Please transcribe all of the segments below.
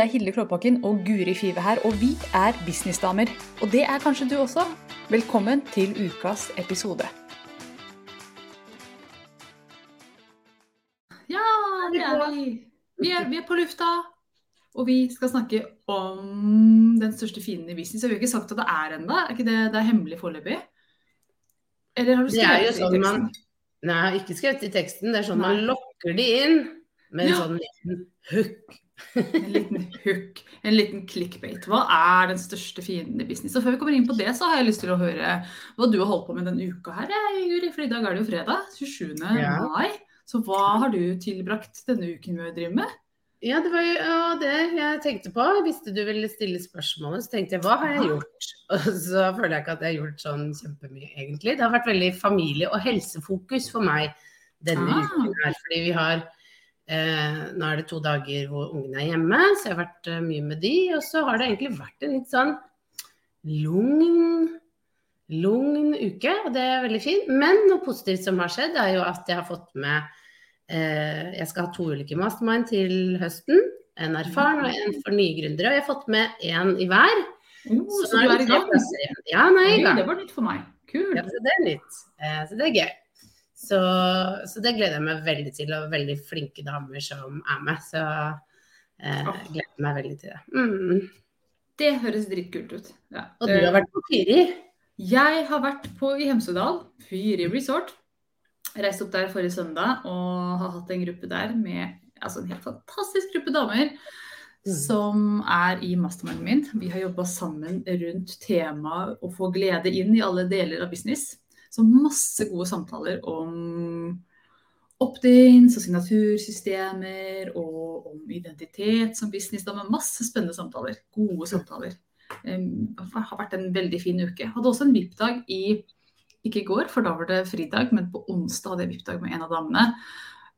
Det er Hilde Klåbakken og Guri Five her, og vi er businessdamer. Og det er kanskje du også. Velkommen til ukas episode. Ja, det er vi. Vi er, vi er på lufta. Og vi skal snakke om den største fienden i business. Jeg har jo ikke sagt at det er ennå. Er ikke det, det er hemmelig foreløpig? Eller har du Det er jo skrevet det i sånn teksten? man Nei, jeg har ikke skrevet i teksten. Det er sånn Nei. man lokker de inn med en Ja. sånn liten hook. En liten hook, en liten clickbait. Hva er den største fienden i business? Og før vi kommer inn på det, så har jeg lyst til å høre hva du har holdt på med denne uka her. Juri. Guri, For i dag er det jo fredag, 27. Ja. mai. Så hva har du tilbrakt denne uken med å drive med? Ja, det var jo det jeg tenkte på. Jeg visste du ville stille spørsmålet, så tenkte jeg hva har jeg gjort? Og så føler jeg ikke at jeg har gjort sånn kjempemye, egentlig. Det har vært veldig familie- og helsefokus for meg denne Ah. uken her. Fordi vi har eh, Nå er det to dager hvor ungene er hjemme, så jeg har vært eh, mye med de. Og så har det egentlig vært en litt sånn lugn lugn uke, og det er veldig fint. Men noe positivt som har skjedd, er jo at jeg har fått med eh, Jeg skal ha to ulike mastermind til høsten. En erfaren og en for nye gründere. Og jeg har fått med én i hver. Oh, så, så du er i gang? Ja, nå er i gang. det var nytt for meg. Kult. Ja, så det er nytt. Eh, så det er gøy. Så, så det gleder jeg meg veldig til, og veldig flinke damer som er med. Så eh, oh. gleder meg veldig til det. Mm. Det høres dritkult ut. Ja. Og du har vært på Fyri? Jeg har vært på, i Hemsedal, Fyri resort. Jeg reiste opp der forrige søndag og har hatt en gruppe der med altså en helt fantastisk gruppe damer Mm. som er i masterminden min. Vi har jobba sammen rundt temaet å få glede inn i alle deler av business. Så masse gode samtaler om opt-ins og signatursystemer og om identitet som businessdame. Masse spennende samtaler. Gode samtaler. Um, det har vært en veldig fin uke. Hadde også en VIP-dag i ikke i går, for da var det fridag, men på onsdag hadde jeg VIP-dag med en av damene.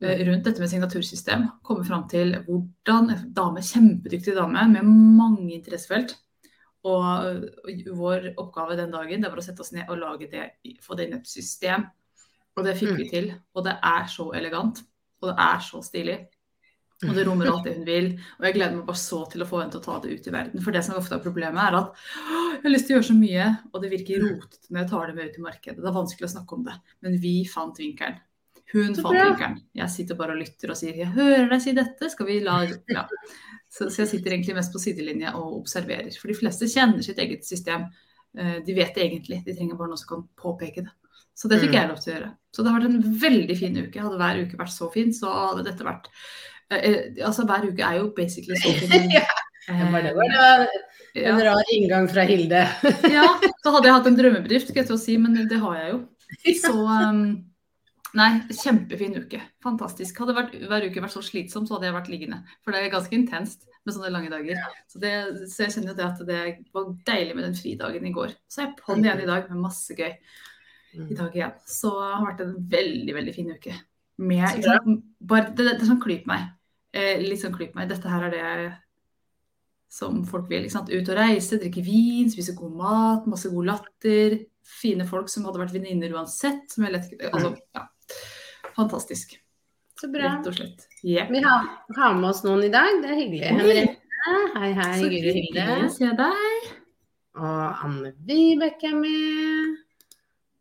eh, Rundt dette med signatursystem. Komme fram til hvordan en dame, kjempedyktig dame med mange interessefelt. Og vår oppgave den dagen det var å sette oss ned og lage det, få det inn et system. Og det fikk vi til. Og det er så elegant. Og det er så stilig. Og det rommer alt det hun vil. Og jeg gleder meg bare så til å få henne til å ta det ut i verden. For det som ofte er problemet, er at jeg har lyst til å gjøre så mye, og det virker rotete når jeg tar det med ut i markedet. Det er vanskelig å snakke om det. Men vi fant vinkelen. Hun fant vinkelen. Jeg sitter bare og lytter og sier 'jeg hører deg si dette', skal vi la ja. Så, så jeg sitter egentlig mest på sidelinje og observerer. For de fleste kjenner sitt eget system. Eh, De vet det egentlig, de trenger bare noen som kan påpeke det. Så det fikk Mm. jeg lov til å gjøre. Så det har vært en veldig fin uke. Hadde hver uke vært så fin, så hadde dette vært eh, eh, Altså hver uke er jo basically så fin. Ja, Det var, en ja. rar inngang fra Hilde. ja, så hadde jeg hatt en drømmebedrift, skal jeg til å si, men det har jeg jo. Så um, Nei, kjempefin uke. Fantastisk. Hadde vært, hver uke vært så slitsom, så hadde jeg vært liggende. For det er ganske intenst med sånne lange dager. Så, det, så jeg kjenner jo det at det var deilig med den fridagen i går. Så er jeg på'n igjen i dag med masse gøy i dag igjen. Så det har vært en veldig, veldig fin uke. Med, Så bare, det, det, er sånn klyp meg. Eh, litt sånn klyp meg. Dette her er det som folk vil. Ut og reise, drikke vin, spise god mat, masse god latter. Fine folk som hadde vært venninner uansett. Som jeg lett, altså, ja. Fantastisk. Så bra. Rett og slett. Yep. Vi har, har med oss noen i dag, det er hyggelig. Henriette, hei hei, Så Guri hyggelig å se deg. Og Anne Vibeke er med.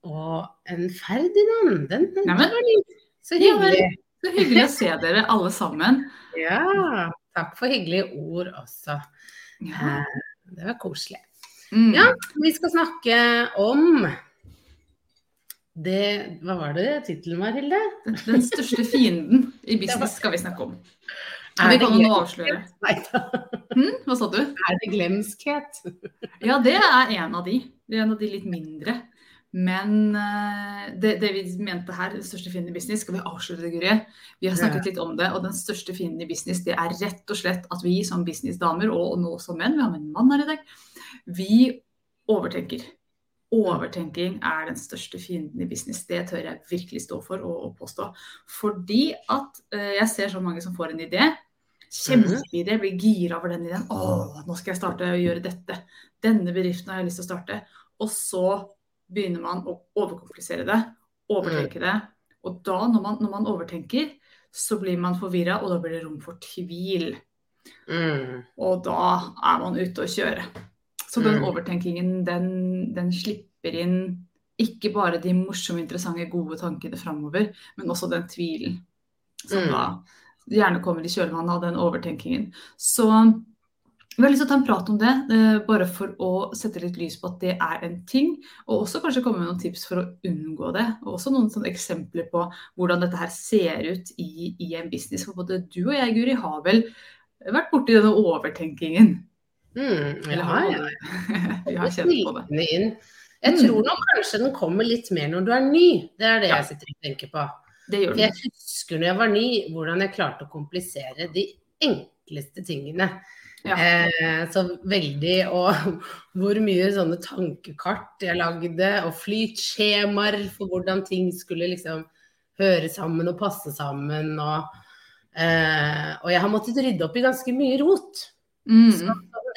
Og en Ferdinand, den, den var litt så Ja, hyggelig. Så hyggelig å se dere alle sammen. Ja, takk for hyggelige ord også. Ja. Eh, Det var koselig. Mm. Ja, vi skal snakke om det Hva var det tittelen var, Hilde? Den, den største fienden i business skal vi snakke om. Er vi kan jo nå avsløre. Nei da. Hmm, Hva sa du? Er det glemskhet? Ja, det er en av de. Det er en av de litt mindre. Men eh, det, det vi mente her, den største fienden i business, skal vi avsløre det, Guri? Vi har snakket litt om det, og den største fienden i business, det er rett og slett at vi som businessdamer, og nå som menn, vi har med en mann her i dag, vi overtenker. Overtenking er den største fienden i business. Det tør jeg virkelig stå for og, og påstå. Fordi at eh, jeg ser så mange som får en idé. Kjempeidé, blir gira over den ideen. Å, nå skal jeg starte å gjøre dette. Denne bedriften har jeg lyst til å starte. Og så begynner man å overkomplisere det, overtenke det. Og da, når man, når man overtenker, så blir man forvirra, og da blir det rom for tvil. Mm. Og da er man ute å kjøre. Så den Mm. overtenkingen, den, den slipper inn ikke bare de morsomme, interessante, gode tankene framover, men også den tvilen som Mm. da gjerne kommer i kjølvannet av den overtenkingen. Så vi har lyst til å ta en prat om det, eh, bare for å sette litt lys på at det er en ting. Og også kanskje komme med noen tips for å unngå det. Og også noen eksempler på hvordan dette her ser ut i, i en business. For både du og jeg, Guri, har vel vært borti denne overtenkingen. Mm. Ja, ja. vi har kjent på det. Jeg Mm. tror nok kanskje den kommer litt mer når du er ny. Det er det Ja. jeg sitter og tenker på. Jeg husker når jeg var ny, hvordan jeg klarte å komplisere de enkleste tingene. Ja. Eh, så veldig, og hvor mye sånne tankekart jeg lagde, og flytskjemaer for hvordan ting skulle liksom høre sammen og passe sammen. Og, eh, og jeg har måttet rydde opp i ganske mye rot. Mm.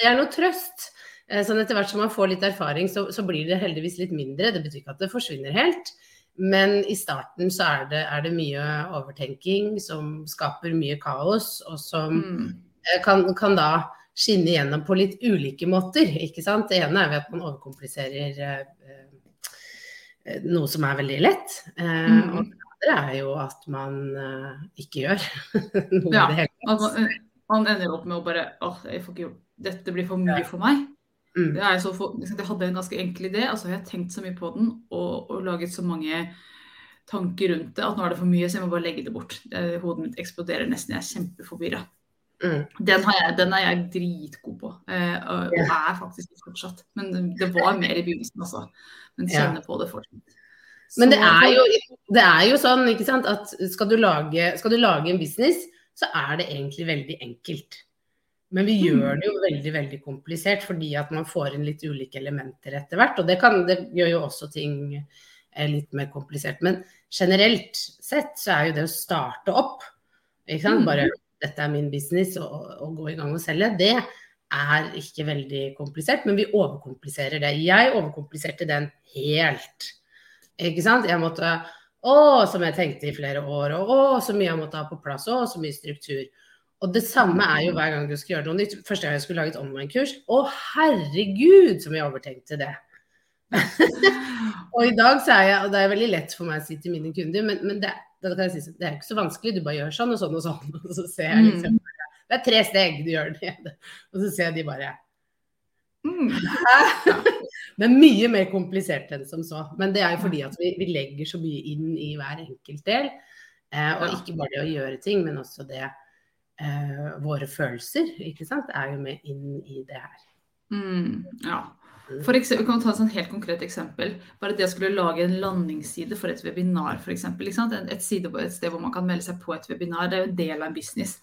Det er noe trøst. Eh, Sånn etter hvert som man får litt erfaring, så, så blir det heldigvis litt mindre. Det betyr ikke at det forsvinner helt. Men i starten så er det, er det mye overtenking som skaper mye kaos, og som Mm. eh, kan, kan da skinne igjennom på litt ulike måter. ikke sant? Det ene er ved at man overkompliserer eh, eh, noe som er veldig lett. Eh, Mm. Og det andre er jo at man eh, ikke gjør noe Ja, i det hele tatt. Man ender opp med å bare åh, jeg får ikke Dette blir for mye for meg. Mm. Det så for, liksom, jeg hadde en ganske enkel idé, altså jeg har tenkt så mye på den og, og laget så mange tanker rundt det at nå er det for mye, så jeg må bare legge det bort. Hodet mitt eksploderer nesten, jeg er kjempeforvirra. Mm. Den, har jeg, den er jeg dritgod på, eh, og, og er faktisk fortsatt. Men det var mer i begynnelsen også. Men kjenner kjenner på det fortsatt. Men det er, jo, det er jo sånn ikke sant, at skal du, lage, skal du lage en business, så er det egentlig veldig enkelt. Men vi Mm. gjør det jo veldig veldig komplisert fordi at man får inn litt ulike elementer etter hvert. Og det, kan, det gjør jo også ting eh, litt mer komplisert. Men generelt sett så er jo det å starte opp, ikke sant? Mm. bare dette er min business og, og gå i gang og selge, det er ikke veldig komplisert. Men vi overkompliserer det. Jeg overkompliserte den helt. Ikke sant? Jeg måtte Å, som jeg tenkte i flere år. Og å, så mye jeg måtte ha på plass. Å, så mye struktur. Og det samme er jo hver gang du skal gjøre noe nytt. Første gang jeg skulle lage et online-kurs. Å, herregud, som jeg overtenkte det. og i dag så er jeg, og det er veldig lett for meg å si til mine kunder, men, men det, det, kan jeg si, sånn, det er ikke så vanskelig, du bare gjør sånn og sånn og sånn. Og så ser jeg liksom Det er tre steg du gjør det. Og så ser de bare Mm. Er mye mer komplisert enn som så. Men det er jo fordi at vi, vi legger så mye inn i hver enkelt del. Eh, og ikke bare det å gjøre ting, men også det eh, Våre følelser, ikke sant, er jo med inn i det her. Mm, ja. For eksempel, vi kan ta et helt konkret eksempel. Bare det å skulle lage en landingsside for et webinar, f.eks. Et, side, et sted hvor man kan melde seg på et webinar. Det er jo en del av en business.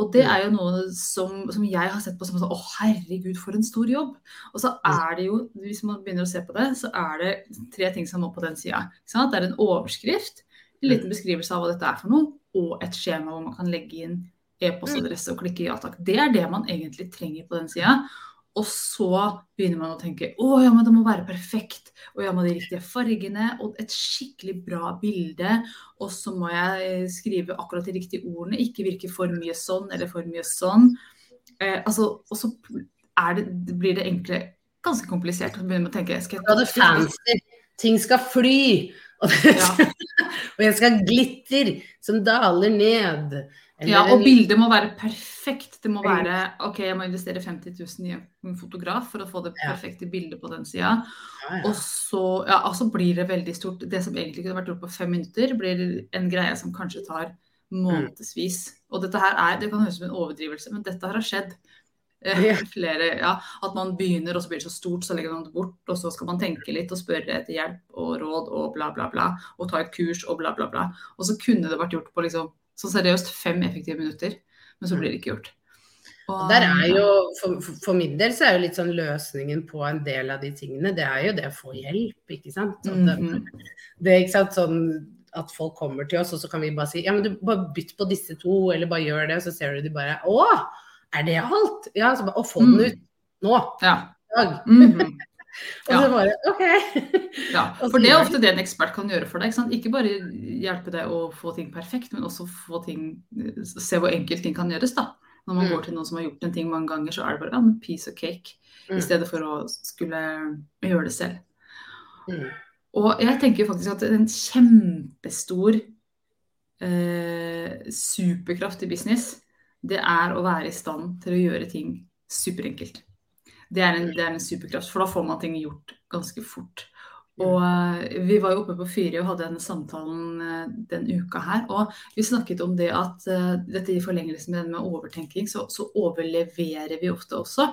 Og det er jo noe som, som jeg har sett på som sånn Å, herregud, for en stor jobb. Og så er det jo, hvis man begynner å se på det, så er det tre ting som må på den sida. Det er en overskrift, en liten beskrivelse av hva dette er for noe, og et skjema hvor man kan legge inn e-postadresse og klikke ja takk. Det er det man egentlig trenger på den sida. Og så begynner man å tenke å ja, men det må være perfekt. Og jeg må ha de riktige fargene og et skikkelig bra bilde. Og så må jeg skrive akkurat de riktige ordene, ikke virke for mye sånn eller for mye sånn. Eh, altså, og så det, blir det egentlig ganske komplisert. Og begynner man å tenke skal Og det fancy. Ting skal fly. Og, det Ja. og jeg skal ha glitter som daler ned. Eller Ja, og bildet må være perfekt. Det må være OK, jeg må investere 50 000 i en fotograf for å få det perfekte bildet på den sida. Ja, ja. Og så, ja, altså blir det veldig stort. Det som egentlig kunne vært gjort på fem minutter, blir en greie som kanskje tar månedsvis. Og dette her er, det kan høres ut som en overdrivelse, men dette her har skjedd. Eh, flere, ja, At man begynner, og så blir det så stort, så legger man det bort. Og så skal man tenke litt og spørre etter hjelp og råd og bla, bla, bla. Og ta et kurs og bla, bla, bla. Og så kunne det vært gjort på liksom, så seriøst fem effektive minutter, men så blir det ikke gjort. Og der er jo, for, for- min del så er jo litt sånn løsningen på en del av de tingene, det er jo det å få hjelp, ikke sant. Det, Mhm. det er ikke sant sånn at folk kommer til oss, og så kan vi bare si ja, men du bare bytt på disse to, eller bare gjør det, og så ser du de bare å, er det alt? Ja, så bare å få den Mm. ut nå, Ja. Mm dag. mhm. ja. så bare OK. Ja, for det er ofte det en ekspert kan gjøre for deg. Ikke, ikke bare hjelpe deg å få ting perfekt, men også få ting Se hvor enkelt ting kan gjøres, da. Når man Mm. går til noen som har gjort en ting mange ganger, så er det bare ja, piece of cake. Mm. I stedet for å skulle gjøre det selv. Mm. Og jeg tenker faktisk at en kjempestor eh, superkraft i business, det er å være i stand til å gjøre ting superenkelt. Det er, en, det er en superkraft, for da får man ting gjort ganske fort. Og eh, Vi var jo oppe på Fyri og hadde denne samtalen eh, den uka her. Og vi snakket om det at eh, dette i forlengelse med, med overtenking, så, så overleverer vi ofte også.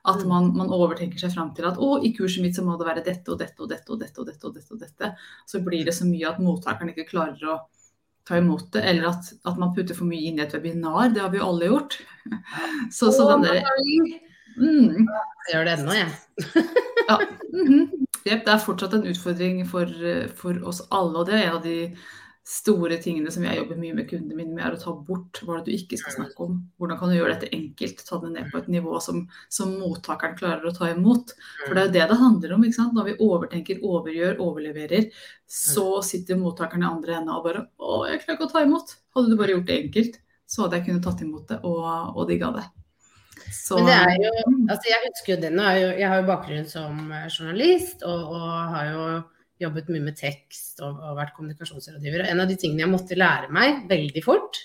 At Mm. man, man overtenker seg fram til at å, i kurset mitt så må det være dette og dette og dette og dette og dette. og dette og dette. Så blir det så mye at mottakeren ikke klarer å ta imot det, eller at, at man putter for mye inn i et webinar. Det har vi jo alle gjort. Så, så den der, mm, Jeg gjør det ennå, jeg. ja, Mm -hmm. det er fortsatt en utfordring for, for oss alle, og det er en av de store tingene som jeg jobber mye med kundene mine med, er å ta bort hva du ikke skal snakke om. Hvordan kan du gjøre dette enkelt, ta det ned på et nivå som, som mottakeren klarer å ta imot. For det er jo det det handler om. Når vi overtenker, overgjør, overleverer, så sitter mottakeren i andre enden og bare Å, jeg klarer ikke å ta imot. Hadde du bare gjort det enkelt, så hadde jeg kunnet tatt imot det, og, og digga det. Så, Men det er jo, altså jeg husker jo er jeg har jo bakgrunn som eh, journalist, og, og har jo jobbet mye med tekst og, og vært kommunikasjonsrådgiver. Og en av de tingene jeg måtte lære meg veldig fort,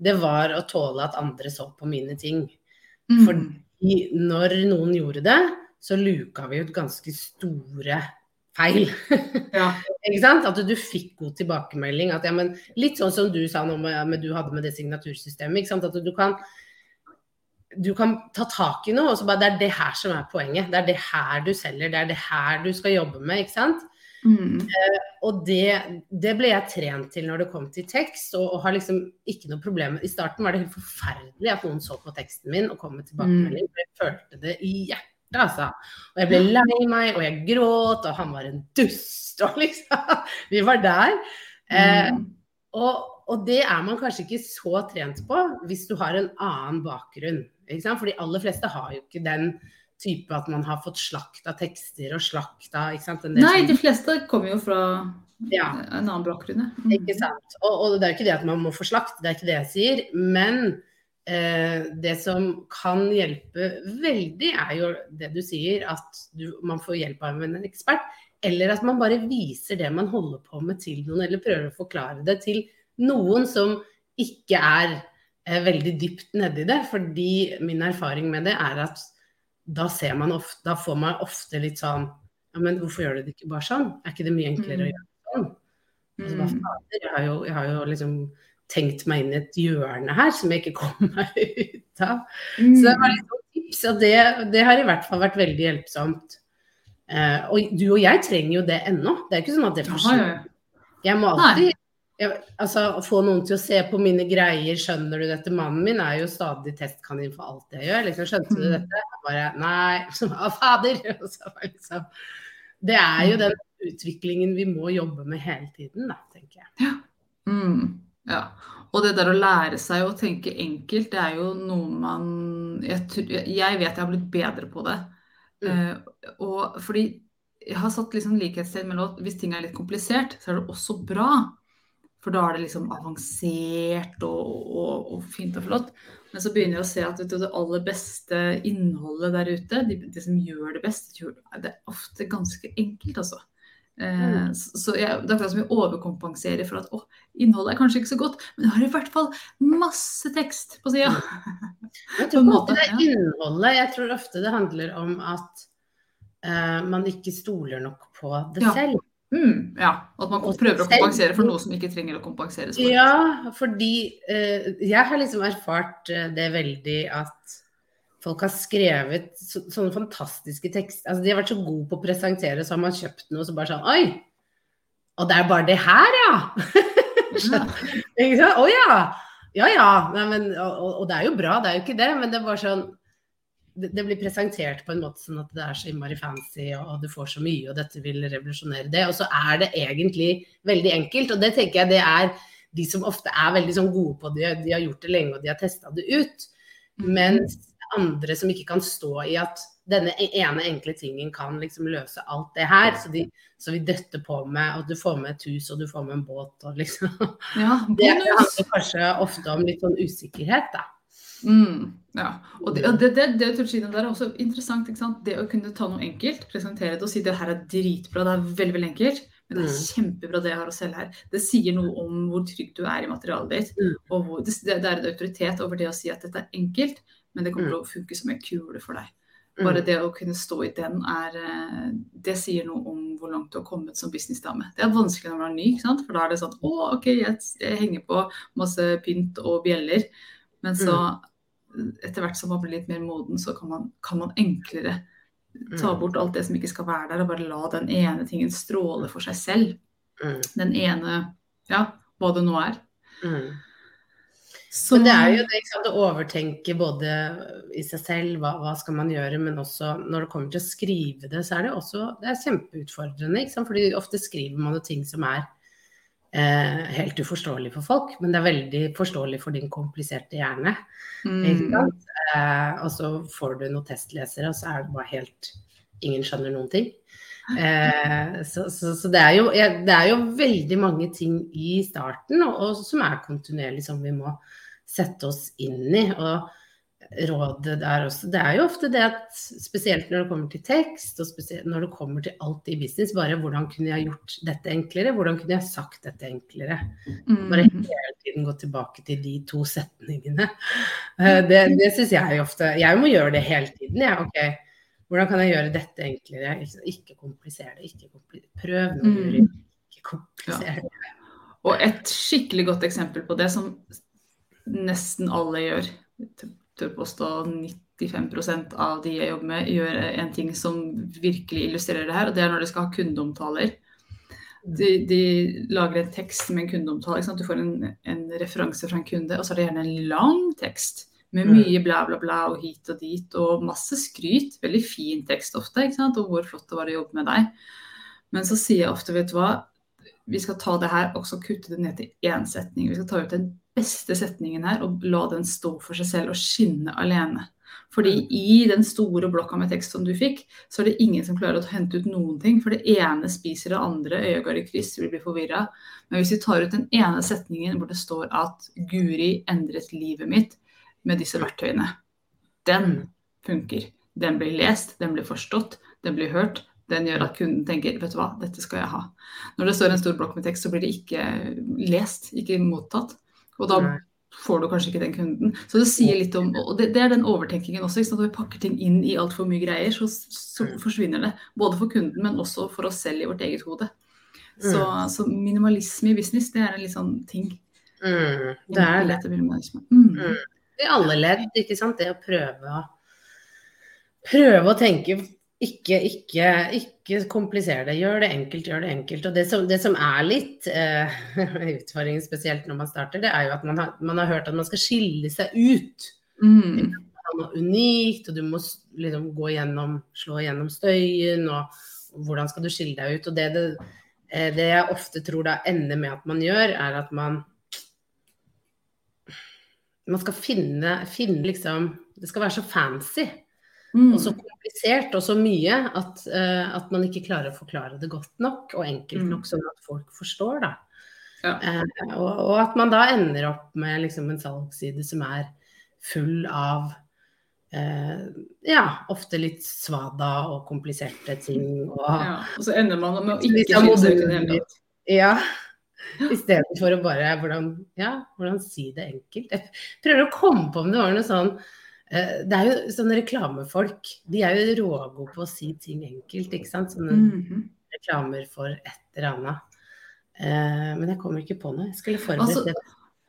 det var å tåle at andre så på mine ting. mm, For når noen gjorde det, så luka vi ut ganske store feil. ja. Ikke sant? At du fikk god tilbakemelding. At, ja, men, litt sånn som du sa nå med, med du hadde med det signatursystemet. Ikke sant? At du kan, du kan ta tak i noe, og så bare det er det her som er poenget. Det er det her du selger, det er det her du skal jobbe med. ikke sant? Mm. Og det, det ble jeg trent til når det kom til tekst, og, og har liksom ikke noe problem I starten var det helt forferdelig at noen så på teksten min og kom med tilbakemelding. for Jeg følte det i hjertet, altså. Og jeg ble lei meg, og jeg gråt, og han var en dust, og liksom Vi var der. Uh, Mm. og, og det er man kanskje ikke så trent på hvis du har en annen bakgrunn. For de aller fleste har jo ikke den type at man har fått slakt av tekster og slakt av ikke sant? En Nei, de fleste kommer jo fra Ja. en annen bakgrunn. Mm. Ikke sant. Og, og det er jo ikke det at man må få slakt, det er ikke det jeg sier. Men eh, det som kan hjelpe veldig, er jo det du sier, at du, man får hjelp av en ekspert. Eller at man bare viser det man holder på med til noen, eller prøver å forklare det til noen som ikke er eh, veldig dypt nedi det. Fordi min erfaring med det er at da, ser man ofte, da får man ofte litt sånn Ja, men hvorfor gjør du det ikke bare sånn? Er ikke det mye enklere å Mm. gjøre det sånn? Altså, Mm. fader, jeg, har jo, jeg har jo liksom tenkt meg inn i et hjørne her som jeg ikke kom meg ut av. Så det var litt sånn tips, og det, det har i hvert fall vært veldig hjelpsomt. Eh, og du og jeg trenger jo det ennå. Det er ikke sånn at det forsvinner. Jeg må alltid jeg, altså, få noen til å se på mine greier, skjønner du dette? Mannen min er jo stadig testkanin for alt jeg gjør. Liksom, skjønte du Mm. dette? Jeg bare nei. Så, ah, fader! Så liksom, det er jo den utviklingen vi må jobbe med hele tiden, da, tenker jeg. Mm, ja. Og det der å lære seg å tenke enkelt, det er jo noe man Jeg, jeg vet jeg har blitt bedre på det. Mm. Uh, og fordi jeg har satt liksom likhetstegn mellom at hvis ting er litt komplisert, så er det også bra. For da er det liksom avansert og, og, og fint og flott. Men så begynner jeg å se at du, det aller beste innholdet der ute, de, de som gjør det best, det er ofte ganske enkelt, altså. Eh, Mm. så jeg, det er akkurat som vi overkompenserer for at å, innholdet er kanskje ikke så godt, men det har i hvert fall masse tekst på sida. Jeg tror måte, det er innholdet. Jeg tror ofte det handler om at uh, man ikke stoler nok på det Ja. selv. Mm, ja, At man prøver å kompensere for noe som ikke trenger å kompenseres for. Ja, fordi eh, jeg har liksom erfart eh, det veldig at folk har skrevet så, sånne fantastiske tekster. Altså, de har vært så gode på å presentere, så har man kjøpt noe, og så bare sånn Oi! Og det er bare det her, ja! Ja. Å ja! Ja ja. Nei, men, og- og det er jo bra, det er jo ikke det, men det er bare sånn det, blir presentert på en måte sånn at det er så innmari fancy, og, du får så mye, og dette vil revolusjonere det. Og så er det egentlig veldig enkelt, og det tenker jeg det er de som ofte er veldig sånn gode på det, de har gjort det lenge og de har testa det ut. Mm. Mens andre som ikke kan stå i at denne e- ene enkle tingen kan liksom løse alt det her. Så, de, så vi døtter på med at du får med et hus og du får med en båt og liksom Ja, Det handler kanskje ofte om litt sånn usikkerhet, da. Mm, ja. Og det, det, det, det der er også interessant. ikke sant? Det å kunne ta noe enkelt, presentere det og si det her er dritbra, det er veldig veldig enkelt. Men det er Mm. kjempebra det jeg har å selge her. Det sier noe om hvor trygg du er i materialet ditt. Mm. Og hvor, det, det er en autoritet over det å si at dette er enkelt, men det kommer Mm. til å funke som en kule for deg. Bare det å kunne stå i den er eh, Det sier noe om hvor langt du har kommet som businessdame. Det er vanskelig når du er ny, ikke sant? for da er det sånn Å, OK, jeg, jeg henger på masse pynt og bjeller. Men så, etter hvert som man blir litt mer moden, så kan man, kan man enklere ta Mm. bort alt det som ikke skal være der, og bare la den ene tingen stråle for seg selv. Mm. Den ene Ja, hva det nå er. Mm. Så, Men det er jo det sant, å overtenke både i seg selv, hva, hva skal man gjøre, men også når det kommer til å skrive det, så er det også det er kjempeutfordrende. Ikke sant? Fordi ofte skriver man jo ting som er eh, helt uforståelig for folk, men det er veldig forståelig for din kompliserte hjerne. Mm? Eh, og så får du noen testlesere, og så er det bare helt Ingen skjønner noen ting. Eh, så så, så det, er jo, det er jo veldig mange ting i starten og, og som er kontinuerlig som vi må sette oss inn i. Og rådet der også Det er jo ofte det at spesielt når det kommer til tekst, og spesielt når det kommer til alt i business, bare hvordan kunne jeg gjort dette enklere? Hvordan kunne jeg sagt dette enklere? Bare mm, hele tiden gå tilbake til de to setningene. Eh, Det, det syns jeg ofte Jeg må gjøre det hele tiden. Jeg. Ok, hvordan kan jeg gjøre dette enklere? Ikke- komplisere det. Ikke komplisere. prøv nå, Mm. Guri. Ikke komplisere det. Og et skikkelig godt eksempel på det, som nesten alle gjør, tør påstå 95% av de jeg jobber med, gjør en ting som virkelig illustrerer det her, og det er når de skal ha kundeomtaler. De, de lager en tekst med en kundeomtale. Du får en, en referanse fra en kunde, og så er det gjerne en lang tekst med Mm. mye bla, bla, bla og hit og dit, og masse skryt. Veldig fin tekst ofte, og hvor flott det var å jobbe med deg. Men så sier jeg ofte, vet du hva, vi skal ta det her og så kutte det ned til én setning. Vi skal ta ut den beste setningen her og la den stå for seg selv og skinne alene. Fordi i den store blokka med tekst som du fikk, så er det ingen som klarer å hente ut noen ting. For det ene spiser det andre, øya går i kryss, vil blir forvirra. Men hvis vi tar ut den ene setningen hvor det står at Guri endret livet mitt med disse verktøyene, den funker. Den blir lest, den blir forstått, den blir hørt. Den gjør at kunden tenker vet du hva, dette skal jeg ha. Når det står en stor blokk med tekst, så blir det ikke lest, ikke mottatt. Og da Nei. får du kanskje ikke den kunden. Så det sier litt om, og det, det er den overtenkingen også. Når vi pakker ting inn i altfor mye greier, så, så forsvinner det. Både for kunden, men også for oss selv i vårt eget hode. Så, så minimalisme i business, det er en litt sånn ting. Mm, det er det. Mm. Mm. I alle ledd, ikke sant. Det å prøve å prøve å tenke ikke, ikke, ikke komplisere det. Gjør det enkelt, gjør det enkelt. Og det som, det som er litt eh, utfordringen, spesielt når man starter, det er jo at man har, man har hørt at man skal skille seg ut. Mm. er noe unikt, og du må liksom gå gjennom, slå gjennom støyen, og, og hvordan skal du skille deg ut. Og det, det, eh, det jeg ofte tror da ender med at man gjør, er at man man skal finne, finne liksom Det skal være så fancy Mm. og så komplisert og så mye at, uh, at man ikke klarer å forklare det godt nok og enkelt Mm. nok, sånn at folk forstår. da. Ja. Uh, og, og at man da ender opp med liksom en salgsside som er full av uh, ja, ofte litt svada og kompliserte ting. Og, Ja. Og så ender man med å ikke av det seg ut i det hele tatt. Ja. Istedenfor å bare hvordan, ja, hvordan si det enkelt. Jeg prøver å komme på om det var noe sånn Det er jo sånne reklamefolk. De er jo rågode på å si ting enkelt, ikke sant. Sånne Mhm. reklamer for et eller annet. Eh, men jeg kommer ikke på noe. Jeg skulle forberedt Altså, det.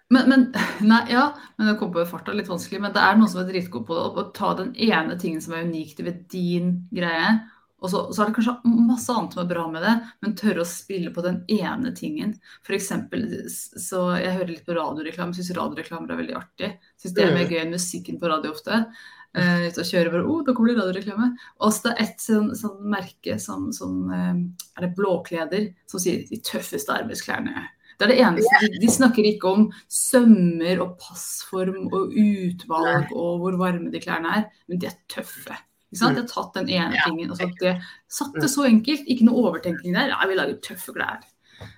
Men, men, nei, ja, men det kom på farta, litt vanskelig. Men det er noen som er dritgode på. Å ta den ene tingen som er unikt ved din greie, og så, så er det kanskje masse annet som er bra med det, men tørre å spille på den ene tingen. For eksempel, så jeg hører litt på radioreklame, syns radioreklamer er veldig artig. Syns det er mer gøy enn musikken på radio ofte. Uh, ut og kjører bare, oh, da kommer det radioreklame. Og så det er et sånn, sånn merke som, som uh, er det Blåkleder, som sier de tøffeste arbeidsklærne. Det er det eneste. De, de snakker ikke om sømmer og passform og utvalg og hvor varme de klærne er, men de er tøffe. Ikke sant? Jeg har tatt den ene tingen og sagt det, satt det så enkelt. Ikke noe overtenkning der. Ja, vi lager tøffe klær.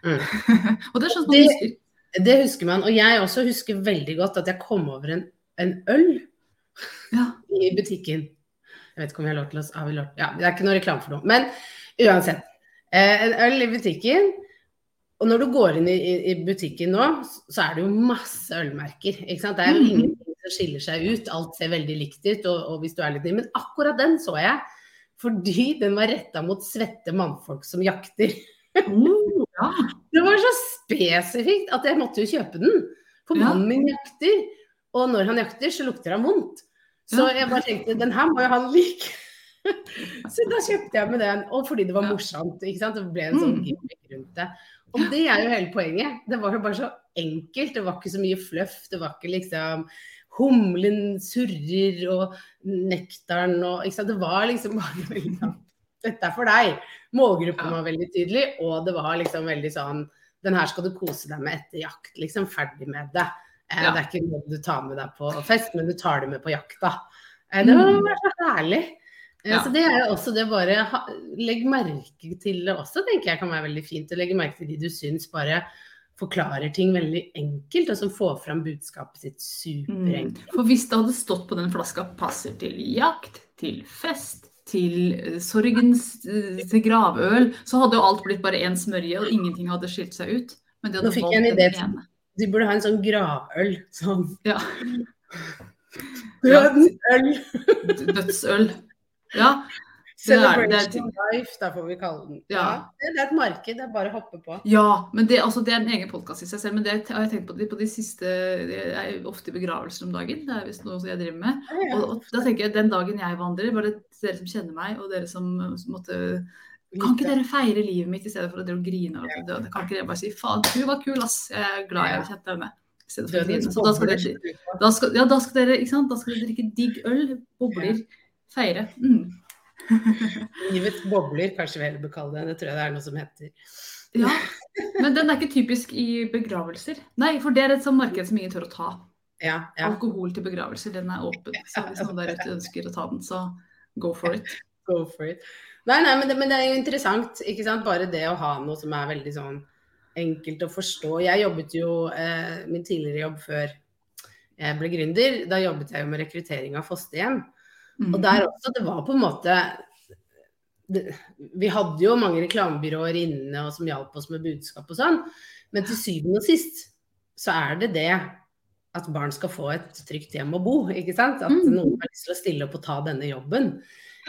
Mm. og det er sånn man husker. Det husker man. Og jeg også husker veldig godt at jeg kom over en, en øl Ja. i butikken. Jeg vet ikke om vi har lov til å har vi lov? Ja, Det er ikke noe reklame for noe. Men uansett. Eh, en øl i butikken. Og når du går inn i, i, butikken nå, så er det jo masse ølmerker. ikke sant? Det er jo Mhm. Som skiller seg ut. Alt ser veldig likt ut. Og, og hvis du er litt ny. Men akkurat den så jeg. Fordi den var retta mot svette mannfolk som jakter. Oh, ja. Det var så spesifikt at jeg måtte jo kjøpe den. For mannen min jakter. Og når han jakter, så lukter han vondt. Så jeg bare tenkte den her må jo han like. så da kjøpte jeg med den. Og fordi det var morsomt. ikke sant? Det ble en sånn Mm. gimmick rundt det. Og det er jo hele poenget. Det var jo bare så enkelt. Det var ikke så mye fluff. Det var ikke liksom Humlen surrer og nektaren og ikke sant? Det var liksom bare veldig sånn Dette er for deg. Målgruppen var veldig tydelig, og det var liksom veldig sånn Den her skal du kose deg med etter jakt. Liksom ferdig med det. Eh. Det er ikke noe du tar med deg på fest, men du tar det med på jakta. Eh, det var Mm. bare så herlig. Eh, Ja. Så det er også det bare Legg merke til det også, tenker jeg kan være veldig fint. Å legge merke til de du syns bare forklarer ting veldig enkelt, og som får fram budskapet sitt Mm. superenkelt. For hvis det hadde stått på den flaska 'passer til jakt', til fest, til eh, sorgens eh, til gravøl, så hadde jo alt blitt bare én smørje, og ingenting hadde skilt seg ut. Men de Nå fikk jeg en idé. De burde ha en sånn gravøl. Sånn Ja. Dødsøl. Dødsøl. Ja. Det Celebration life, da får vi kalle den. Ja. Det det er et marked, det er bare å hoppe på. Ja, men det, altså, det er en egen podkast i seg selv. Men det har jeg tenkt på de, på de siste Jeg er ofte i begravelser om dagen. Det er visst noe jeg driver med. Ja, Og, og da tenker jeg den dagen jeg vandrer, bare dere som kjenner meg, og dere som, som måtte Kan ikke dere feire livet mitt i stedet for å grine? Det, det, kan ikke dere bare si 'faen, du var kul, ass'. Jeg er glad jeg har kjent deg med. Så da skal dere, da skal, ja, da skal dere? Da skal dere drikke digg øl, bobler, feire. Mm. Livets bobler, kanskje vi heller bør kalle det. Det tror jeg det er noe som heter. Ja, men den er ikke typisk i begravelser. Nei, for det er et sånt marked som ingen tør å ta. Ja, ja. Alkohol til begravelser, den er åpen. Så hvis noen der ute ønsker å ta den, så go for it. Go for it. Nei, nei, men det, men det er jo interessant. ikke sant? Bare det å ha noe som er veldig sånn enkelt å forstå. Jeg jobbet jo eh, min tidligere jobb før jeg ble gründer. Da jobbet jeg jo med rekruttering av fosterhjem. Og der også, det var på en måte det, Vi hadde jo mange reklamebyråer inne og som hjalp oss med budskap og sånn, men til syvende og sist så er det det at barn skal få et trygt hjem å bo. ikke sant? At Mm. noen har lyst til å stille opp og ta denne jobben.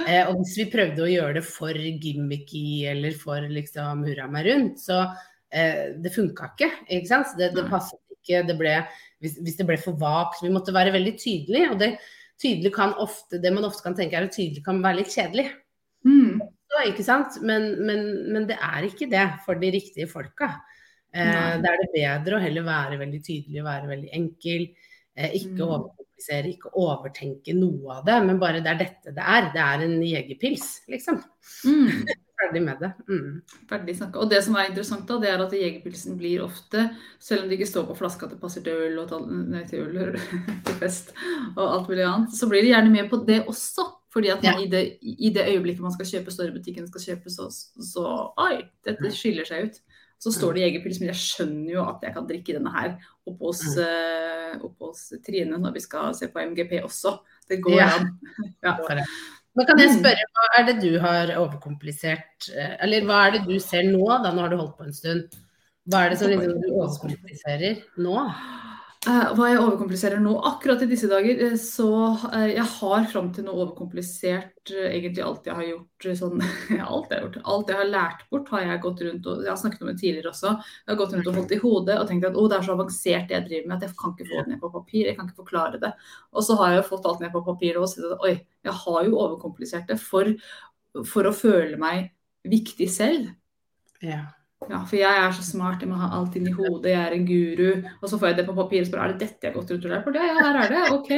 Eh, og hvis vi prøvde å gjøre det for gimmicky eller for liksom hurra meg rundt, så eh, det funka ikke. ikke sant? Det, det passet ikke. Det ble, hvis, hvis det ble for vagt. Vi måtte være veldig tydelige. Og det, tydelig kan ofte, det man ofte kan tenke er at tydelig kan være litt kjedelig. Mm. Så, ikke sant? Men, men, men det er ikke det for de riktige folka. Eh, da er det bedre å heller være veldig tydelig være veldig enkel. Eh, ikke Mm. overkomplisere, ikke overtenke noe av det, men bare det er dette det er. Det er en jegerpils, liksom. Mm. Ferdig med det. Mm. Ferdig snakka. Og det som er interessant, da, det er at jegerpilsen blir ofte, selv om det ikke står på flaska at det passer til øl og til, nei, til, øl, til fest og alt mulig annet, så blir de gjerne med på det også. Fordi at man, Ja. i, det, i det øyeblikket man skal kjøpe, står i butikken skal kjøpe, så, så Oi, dette skiller seg ut. Så står det jegerpils, men jeg skjønner jo at jeg kan drikke denne her oppe hos, eh, oppe hos Trine når vi skal se på MGP også. Det går Ja. an. Ja. Men kan jeg Mm. spørre, hva er det du har overkomplisert? eh, Eller hva er det du ser nå, da? Nå har du holdt på en stund. Hva er det som liksom, du overkompliserer nå? Eh, hva jeg overkompliserer nå, akkurat i disse dager, eh, så eh, jeg har fram til nå overkomplisert egentlig alt jeg har gjort. Sånn, alt jeg har gjort. Alt jeg har lært bort, har jeg gått rundt og jeg har snakket om det tidligere også. Jeg har gått rundt og holdt i hodet og tenkt at å, det er så avansert det jeg driver med at jeg kan ikke få det ned på papir. Jeg kan ikke forklare det. Og så har jeg jo fått alt ned på papir og sett at oi, jeg har jo overkomplisert det for, for å føle meg viktig selv. Ja. Ja, for jeg er så smart, jeg må ha alt inn i hodet, jeg er en guru. Og så får jeg det på papir og spør er det dette jeg har gått rundt og lært på. Ja, ja, her er det. Ok,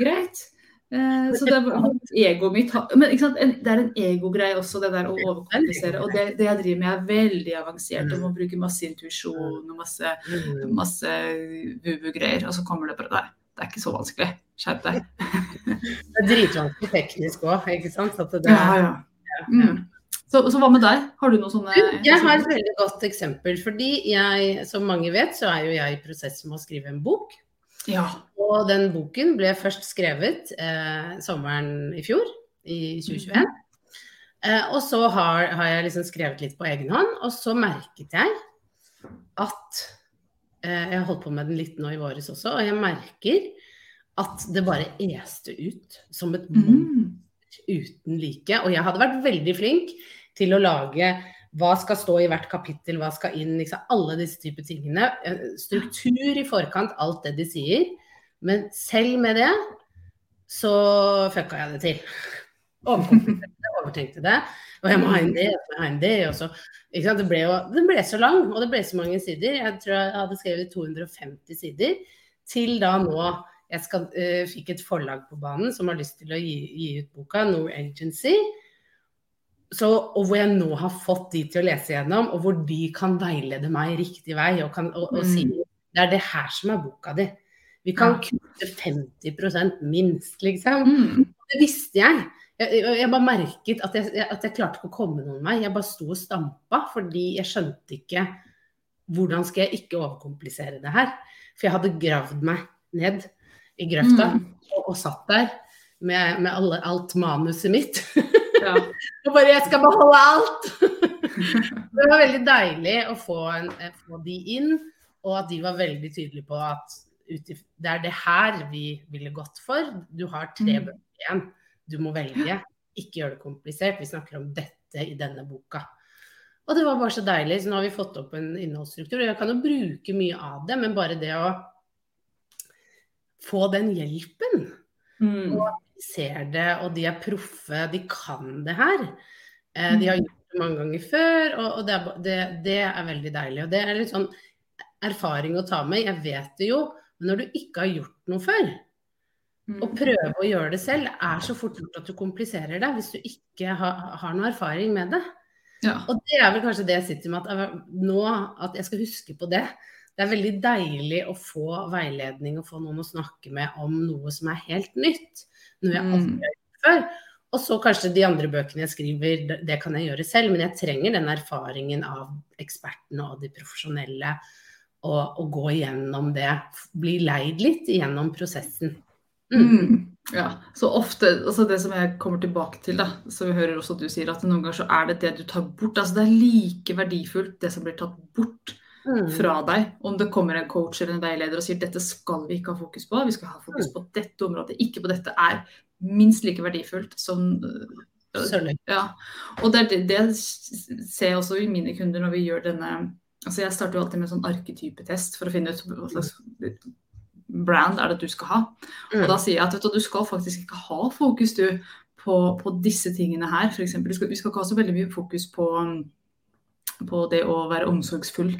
greit. Eh, så det er egoet mitt Men? Det er en egogreie også, det der å overkomplisere. Og det, det jeg driver med er veldig avansert. Og må bruke masse intuisjon og masse, Mm. masse vuvu-greier. Og så kommer det bare der. det er ikke så vanskelig. Skjerp deg. Det er dritvanskelig teknisk òg, ikke sant? At det Ja, er, ja. Mm. Så, så hva med deg? Har du noen sånne Jeg har et veldig godt eksempel. Fordi jeg, som mange vet, så er jo jeg i prosess med å skrive en bok. Ja. Og den boken ble først skrevet eh, sommeren i fjor, i 2021. Eh, og så har, har, jeg liksom skrevet litt på egen hånd, og så merket jeg at eh, Jeg har holdt på med den litt nå i våres også, og jeg merker at det bare este ut som et monster mm. uten like. Og jeg hadde vært veldig flink til å lage hva skal stå i hvert kapittel, hva skal inn, liksom, alle disse typer tingene. Eh, struktur i forkant, alt det de sier. Men selv med det så fucka jeg det til. Overtenkte det. Og jeg må ha inn det, jeg må ha inn det. Så, det, ble jo, det ble så lang, og det ble så mange sider. Jeg tror jeg hadde skrevet 250 sider. Til da nå jeg skal, uh, fikk et forlag på banen som har lyst til å gi, gi ut boka, Nor Agency. Så, og hvor jeg nå har fått de til å lese gjennom, og hvor de kan veilede meg riktig vei og, kan, og, og mm. si det er det her som er boka di. Vi kan kutte 50 minst, liksom. Mm. Det visste jeg. Jeg, jeg, bare merket at jeg, at jeg, klarte ikke å komme noen vei. Jeg bare sto og stampa fordi jeg skjønte ikke hvordan skal jeg ikke overkomplisere det her. For jeg hadde gravd meg ned i grøfta mm. og, og, satt der med, med alle, alt manuset mitt. Ja. og bare 'jeg skal beholde alt'! det var veldig deilig å få, en, få, de inn, og at de var veldig tydelige på at det er det her vi ville gått for. Du har tre mm. bøker igjen. Du må velge. Ikke gjøre det komplisert. Vi snakker om dette i denne boka. Og det var bare så deilig. Så nå har vi fått opp en innholdsstruktur. Jeg kan jo bruke mye av det, men bare det å få den hjelpen. Mm. Og ser det, og de er proffe, de kan det her. Eh, de har mm. gjort det mange ganger før, og, og det, er, det, det, er, veldig deilig. Og det er litt sånn erfaring å ta med. Jeg vet det jo, men når du ikke har gjort noe før, å mm. prøve å gjøre det selv er så fort gjort at du kompliserer det hvis du ikke har, har noe erfaring med det. Ja. Og det er vel kanskje det jeg sitter med at nå, at jeg skal huske på det. Det er veldig deilig å få veiledning og få noen å snakke med om noe som er helt nytt. Noe jeg aldri har gjort før. Og så kanskje de andre bøkene jeg skriver, det kan jeg gjøre selv. Men jeg trenger den erfaringen av ekspertene og de profesjonelle. Og, og gå igjennom det. Bli leid litt gjennom prosessen. Mm. Ja, så ofte, altså Det som jeg kommer tilbake til, da, som vi hører også at du sier, at noen ganger så er det det du tar bort. altså Det er like verdifullt det som blir tatt bort mm. Fra deg. Om det kommer en coach eller en veileder og sier dette skal vi ikke ha fokus på, vi skal ha fokus mm. på dette området, ikke på dette, er minst like verdifullt som ja. Og det, det, det ser jeg også i mine kunder når vi gjør denne altså Jeg starter jo alltid med en sånn arketypetest for å finne ut hva slags brand er det du skal ha. Mm. Og da sier jeg at du, du, skal faktisk ikke ha fokus du, på, på disse tingene her. For eksempel, vi skal ikke ha så veldig mye fokus på, på det å være omsorgsfull.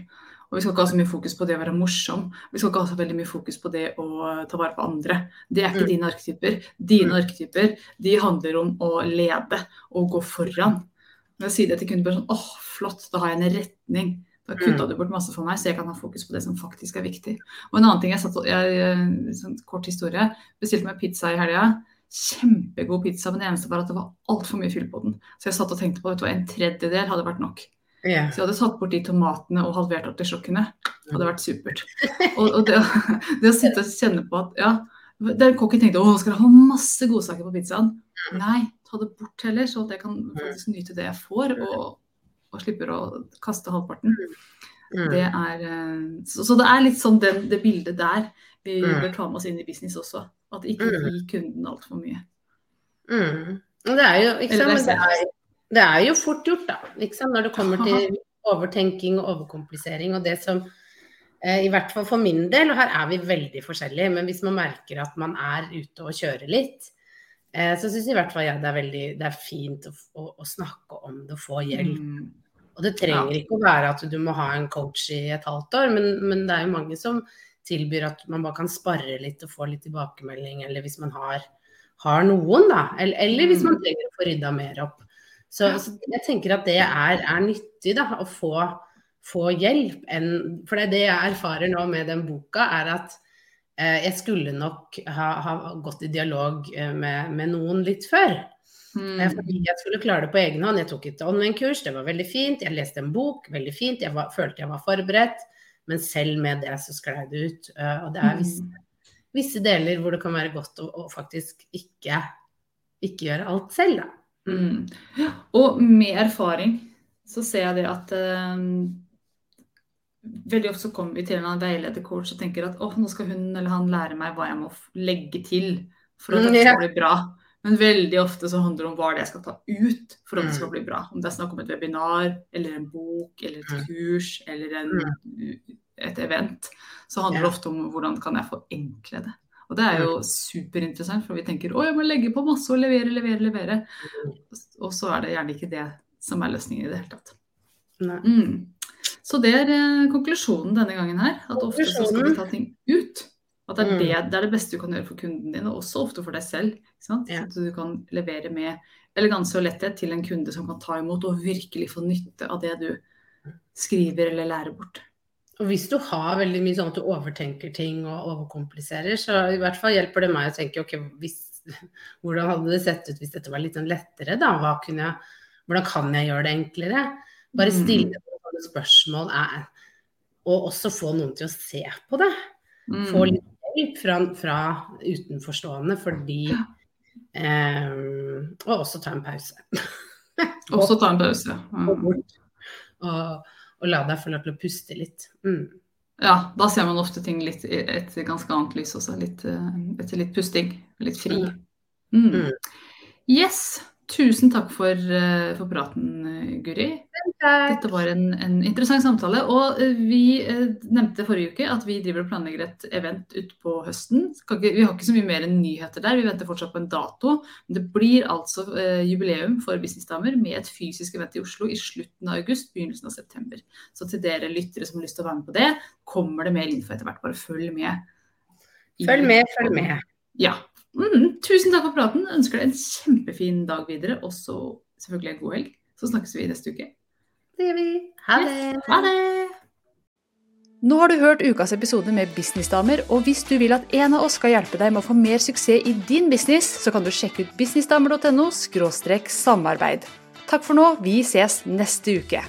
Og vi skal ikke ha så mye fokus på det å være morsom. Vi skal ikke ha så veldig mye fokus på det å ta vare på andre. Det er ikke mm. dine arketyper. Dine mm. arketyper de handler om å lede og gå foran. Når jeg sier det til kunder, bare sånn åh, flott, da har jeg en retning. Da kutta mm. du bort masse for meg, så jeg kan ha fokus på det som faktisk er viktig. Og en annen ting jeg satt jeg, sånn Kort historie. Bestilte meg pizza i helga. Kjempegod pizza, men det eneste var at det var altfor mye fyll på den. Så jeg satt og tenkte på at en tredjedel hadde vært nok. Yeah. Så jeg hadde tatt bort de tomatene og halvert artisjokkene. Det hadde vært supert. Og, og det, det, å sitte og kjenne på at ja, der Kokken tenkte å, skal jeg ha masse godsaker på pizzaen. Mm. Nei, ta det bort heller, så at jeg kan faktisk nyte det jeg får. og og slipper å kaste halvparten. Mm. Det er, eh, så, så, det er litt sånn den, det bildet der vi mm. bør ta med oss inn i business også. At ikke mm. gi kunden altfor mye. Mm. Det er jo ikke sant, det er, det er, jo fort gjort, da. Liksom, når det kommer til overtenking og overkomplisering. Og det som eh, i hvert fall for min del, og her er vi veldig forskjellige, men hvis man merker at man er ute og kjører litt, eh, så syns i hvert fall jeg det er veldig det er fint å, å, å snakke om det og få hjelp. Mm. Og det trenger ja. ikke å være at du må ha en coach i et halvt år, men, men, det er jo mange som tilbyr at man bare kan spare litt og få litt tilbakemelding, eller hvis man har, har noen, da. Eller, eller, hvis man mm. trenger å få rydda mer opp. Så, så, jeg tenker at det er, er nyttig, da, å få, få hjelp. En, for det, det jeg erfarer nå med den boka, er at eh, jeg skulle nok ha, ha, gått i dialog eh, med, med noen litt før. Mm. Fordi jeg skulle klare det på egen hånd. Jeg tok et online-kurs, det var veldig fint. Jeg leste en bok, veldig fint. Jeg var, følte jeg var forberedt. Men selv med det så sklei det ut. Uh, og det er visse, visse deler hvor det kan være godt å, å faktisk ikke, ikke gjøre alt selv, da. Mm. Og med erfaring så ser jeg det at eh, veldig ofte så kommer vi til en veiledercoach og tenker at oh, nå skal hun eller han lære meg hva jeg må legge til for at Mm, det skal bli bra. Men veldig ofte så handler det om hva det er jeg skal ta ut for at det Mm. skal bli bra. Om det er snakk om et webinar eller en bok eller et Mm. kurs eller en, et event, så handler det ofte om hvordan kan jeg forenkle det. Og det er jo superinteressant, for vi tenker å, jeg må legge på masse og levere, levere, levere. Og så er det gjerne ikke det som er løsningen i det hele tatt. Nei. Mm. Så det er eh, konklusjonen denne gangen her. At ofte så skal vi ta ting ut. At det er Mm. det, det er det beste du kan gjøre for kunden din, og også ofte for deg selv. Så at du kan levere med eleganse og letthet til en kunde som kan ta imot og virkelig få nytte av det du skriver eller lærer bort. Og hvis du har veldig mye sånn at du overtenker ting og overkompliserer, så i hvert fall hjelper det meg å tenke ok, hvis, hvordan hadde det sett ut hvis dette var litt sånn lettere, da? Jeg, hvordan kan jeg gjøre det enklere? Bare Mm. stille noen spørsmål er, og også få noen til å se på det. Mm. Få litt hjelp fra, fra utenforstående fordi eh, Og også ta en pause. Også ta en pause. Mm. bort og, og la deg få lov til å puste litt. Mm. Ja, da ser man ofte ting litt i et ganske annet lys også. Litt, eh, etter litt pusting. Litt fri. Mm. Mm. Yes. Tusen takk for, eh, for praten, eh, Guri. Dette var en, en interessant samtale. Og eh, vi nevnte forrige uke at vi driver og planlegger et event utpå høsten. Vi har ikke så mye mer enn nyheter der, vi venter fortsatt på en dato. Men det blir altså jubileum for businessdamer med et fysisk event i Oslo i slutten av august, begynnelsen av september. Så til dere lyttere som har lyst til å være med på det, kommer det mer info etter hvert. Bare følg med. Følg med, følg med. Ja. Mm, tusen takk for praten. Ønsker deg en kjempefin dag videre, og så selvfølgelig en god helg. Så snakkes vi neste uke. Det gjør vi. Ha det. Ha det! Nå har du hørt ukas episode med Businessdamer, og hvis du vil at en av oss skal hjelpe deg med å få mer suksess i din business, så kan du sjekke ut businessdamer.no samarbeid. Takk for nå, vi ses neste uke.